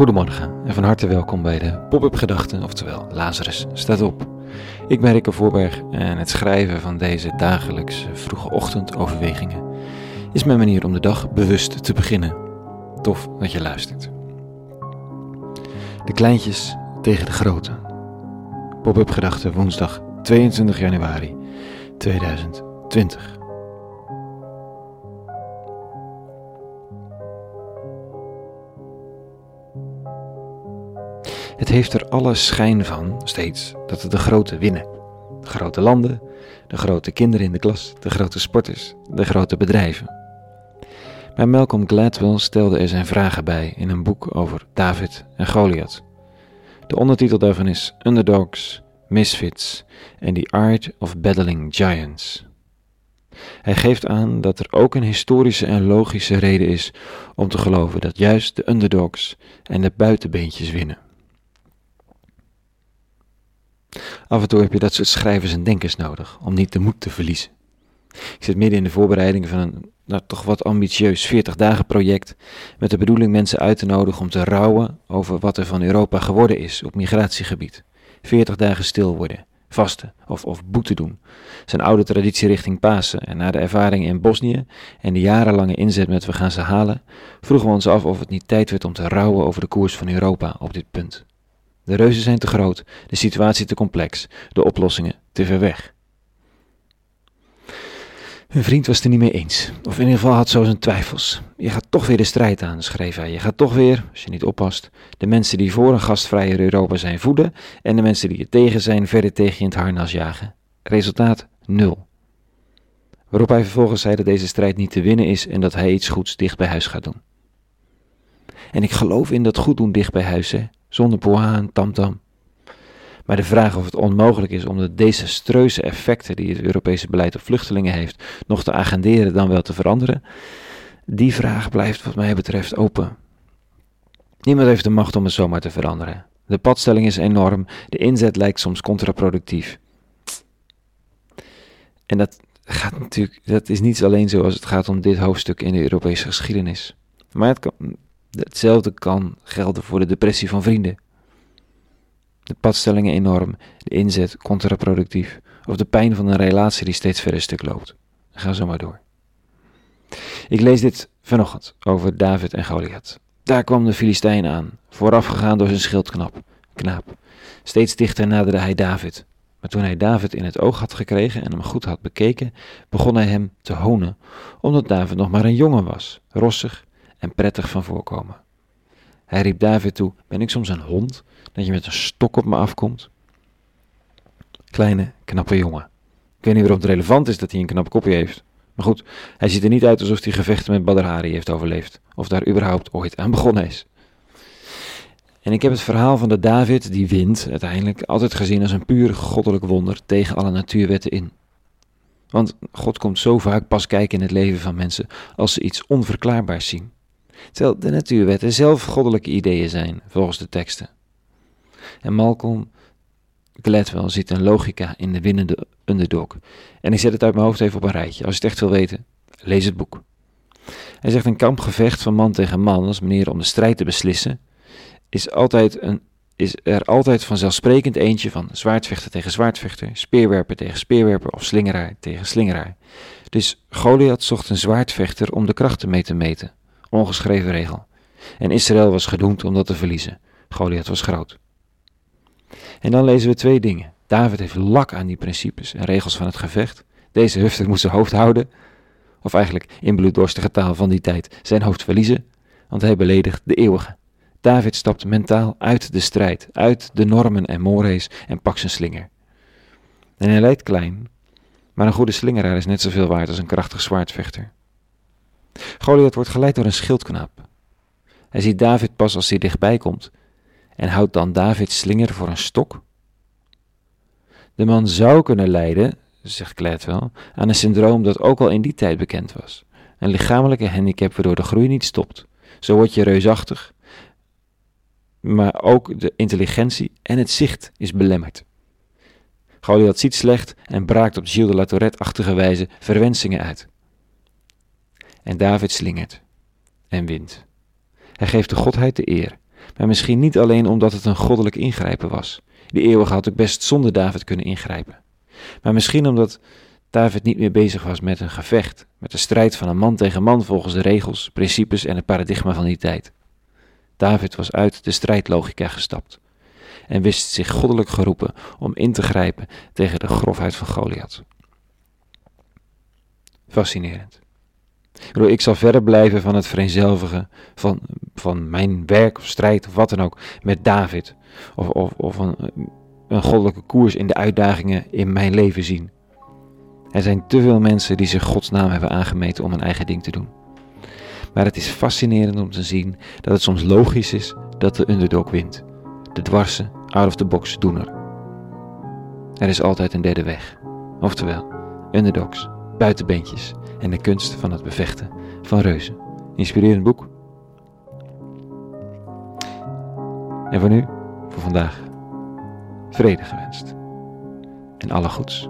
Goedemorgen en van harte welkom bij de Pop-up Gedachten, oftewel Lazarus staat op. Ik ben Rikke Voorberg en het schrijven van deze dagelijkse vroege ochtendoverwegingen is mijn manier om de dag bewust te beginnen. Tof dat je luistert. De kleintjes tegen de grote. Pop-up Gedachten woensdag 22 januari 2020. Het heeft er alle schijn van, steeds, dat het de grote winnen. De grote landen, de grote kinderen in de klas, de grote sporters, de grote bedrijven. Maar Malcolm Gladwell stelde er zijn vragen bij in een boek over David en Goliath. De ondertitel daarvan is Underdogs, Misfits and the Art of Battling Giants. Hij geeft aan dat er ook een historische en logische reden is om te geloven dat juist de underdogs en de buitenbeentjes winnen. Af en toe heb je dat soort schrijvers en denkers nodig om niet de moed te verliezen. Ik zit midden in de voorbereiding van een nou, toch wat ambitieus 40 dagen project met de bedoeling mensen uit te nodigen om te rouwen over wat er van Europa geworden is op migratiegebied. 40 dagen stil worden, vasten of, of boete doen. Zijn oude traditie richting Pasen en na de ervaring in Bosnië en de jarenlange inzet met we gaan ze halen, vroegen we ons af of het niet tijd werd om te rouwen over de koers van Europa op dit punt. De reuzen zijn te groot, de situatie te complex, de oplossingen te ver weg. Hun vriend was het er niet mee eens, of in ieder geval had zo zijn twijfels. Je gaat toch weer de strijd aan, schreef hij. Je gaat toch weer, als je niet oppast, de mensen die voor een gastvrije Europa zijn voeden en de mensen die er tegen zijn verder tegen je in het harnas jagen. Resultaat nul. Waarop hij vervolgens zei dat deze strijd niet te winnen is en dat hij iets goeds dicht bij huis gaat doen. En ik geloof in dat goed doen dicht bij huis, hè zonder poha en tamtam. Maar de vraag of het onmogelijk is om de desastreuze effecten die het Europese beleid op vluchtelingen heeft nog te agenderen dan wel te veranderen, die vraag blijft wat mij betreft open. Niemand heeft de macht om het zomaar te veranderen. De padstelling is enorm, de inzet lijkt soms contraproductief. En dat gaat natuurlijk, dat is niet alleen zo als het gaat om dit hoofdstuk in de Europese geschiedenis. Maar het kan, Hetzelfde kan gelden voor de depressie van vrienden. De padstellingen enorm, de inzet contraproductief, of de pijn van een relatie die steeds verder stuk loopt. Ga zo maar door. Ik lees dit vanochtend over David en Goliath. Daar kwam de Filistijn aan, voorafgegaan door zijn schildknap, knaap. Steeds dichter naderde hij David. Maar toen hij David in het oog had gekregen en hem goed had bekeken, begon hij hem te honen, omdat David nog maar een jongen was, rossig en prettig van voorkomen. Hij riep David toe: Ben ik soms een hond dat je met een stok op me afkomt? Kleine, knappe jongen. Ik weet niet waarom het relevant is dat hij een knap kopje heeft. Maar goed, hij ziet er niet uit alsof hij gevechten met Badr Hari heeft overleefd. Of daar überhaupt ooit aan begonnen is. En ik heb het verhaal van de David die wint uiteindelijk altijd gezien als een puur goddelijk wonder tegen alle natuurwetten in. Want God komt zo vaak pas kijken in het leven van mensen als ze iets onverklaarbaars zien terwijl de natuurwetten zelf goddelijke ideeën zijn, volgens de teksten. En Malcolm Gladwell ziet een logica in de winnende underdog. En ik zet het uit mijn hoofd even op een rijtje. Als je het echt wil weten, lees het boek. Hij zegt een kampgevecht van man tegen man als manier om de strijd te beslissen, is, altijd een, is er altijd vanzelfsprekend eentje van zwaardvechter tegen zwaardvechter, speerwerper tegen speerwerper of slingeraar tegen slingeraar. Dus Goliath zocht een zwaardvechter om de krachten mee te meten ongeschreven regel. En Israël was gedoemd om dat te verliezen. Goliath was groot. En dan lezen we twee dingen. David heeft lak aan die principes en regels van het gevecht. Deze hufter moet zijn hoofd houden. Of eigenlijk in bloeddorstige taal van die tijd zijn hoofd verliezen. Want hij beledigt de eeuwige. David stapt mentaal uit de strijd, uit de normen en mores en pakt zijn slinger. En hij lijkt klein, maar een goede slingeraar is net zoveel waard als een krachtig zwaardvechter. Goliath wordt geleid door een schildknaap. Hij ziet David pas als hij dichtbij komt en houdt dan Davids slinger voor een stok. De man zou kunnen lijden, zegt Gladwell, aan een syndroom dat ook al in die tijd bekend was. Een lichamelijke handicap waardoor de groei niet stopt. Zo word je reusachtig, maar ook de intelligentie en het zicht is belemmerd. Goliath ziet slecht en braakt op Gilles de la Tourette-achtige wijze verwensingen uit. En David slingert en wint. Hij geeft de godheid de eer. Maar misschien niet alleen omdat het een goddelijk ingrijpen was. Die eeuwige had ook best zonder David kunnen ingrijpen. Maar misschien omdat David niet meer bezig was met een gevecht, met de strijd van een man tegen man volgens de regels, principes en het paradigma van die tijd. David was uit de strijdlogica gestapt en wist zich goddelijk geroepen om in te grijpen tegen de grofheid van Goliath. Fascinerend. Ik zal verder blijven van het vereenzelvigen van, van mijn werk of strijd of wat dan ook met David. Of, of, of een, een goddelijke koers in de uitdagingen in mijn leven zien. Er zijn te veel mensen die zich Gods naam hebben aangemeten om een eigen ding te doen. Maar het is fascinerend om te zien dat het soms logisch is dat de underdog wint. De dwarse, out-of-the-box doener. Er is altijd een derde weg. Oftewel, underdogs, buitenbeentjes en de kunst van het bevechten van reuzen. Inspirerend boek. En voor nu, voor vandaag, vrede gewenst. En alle goeds.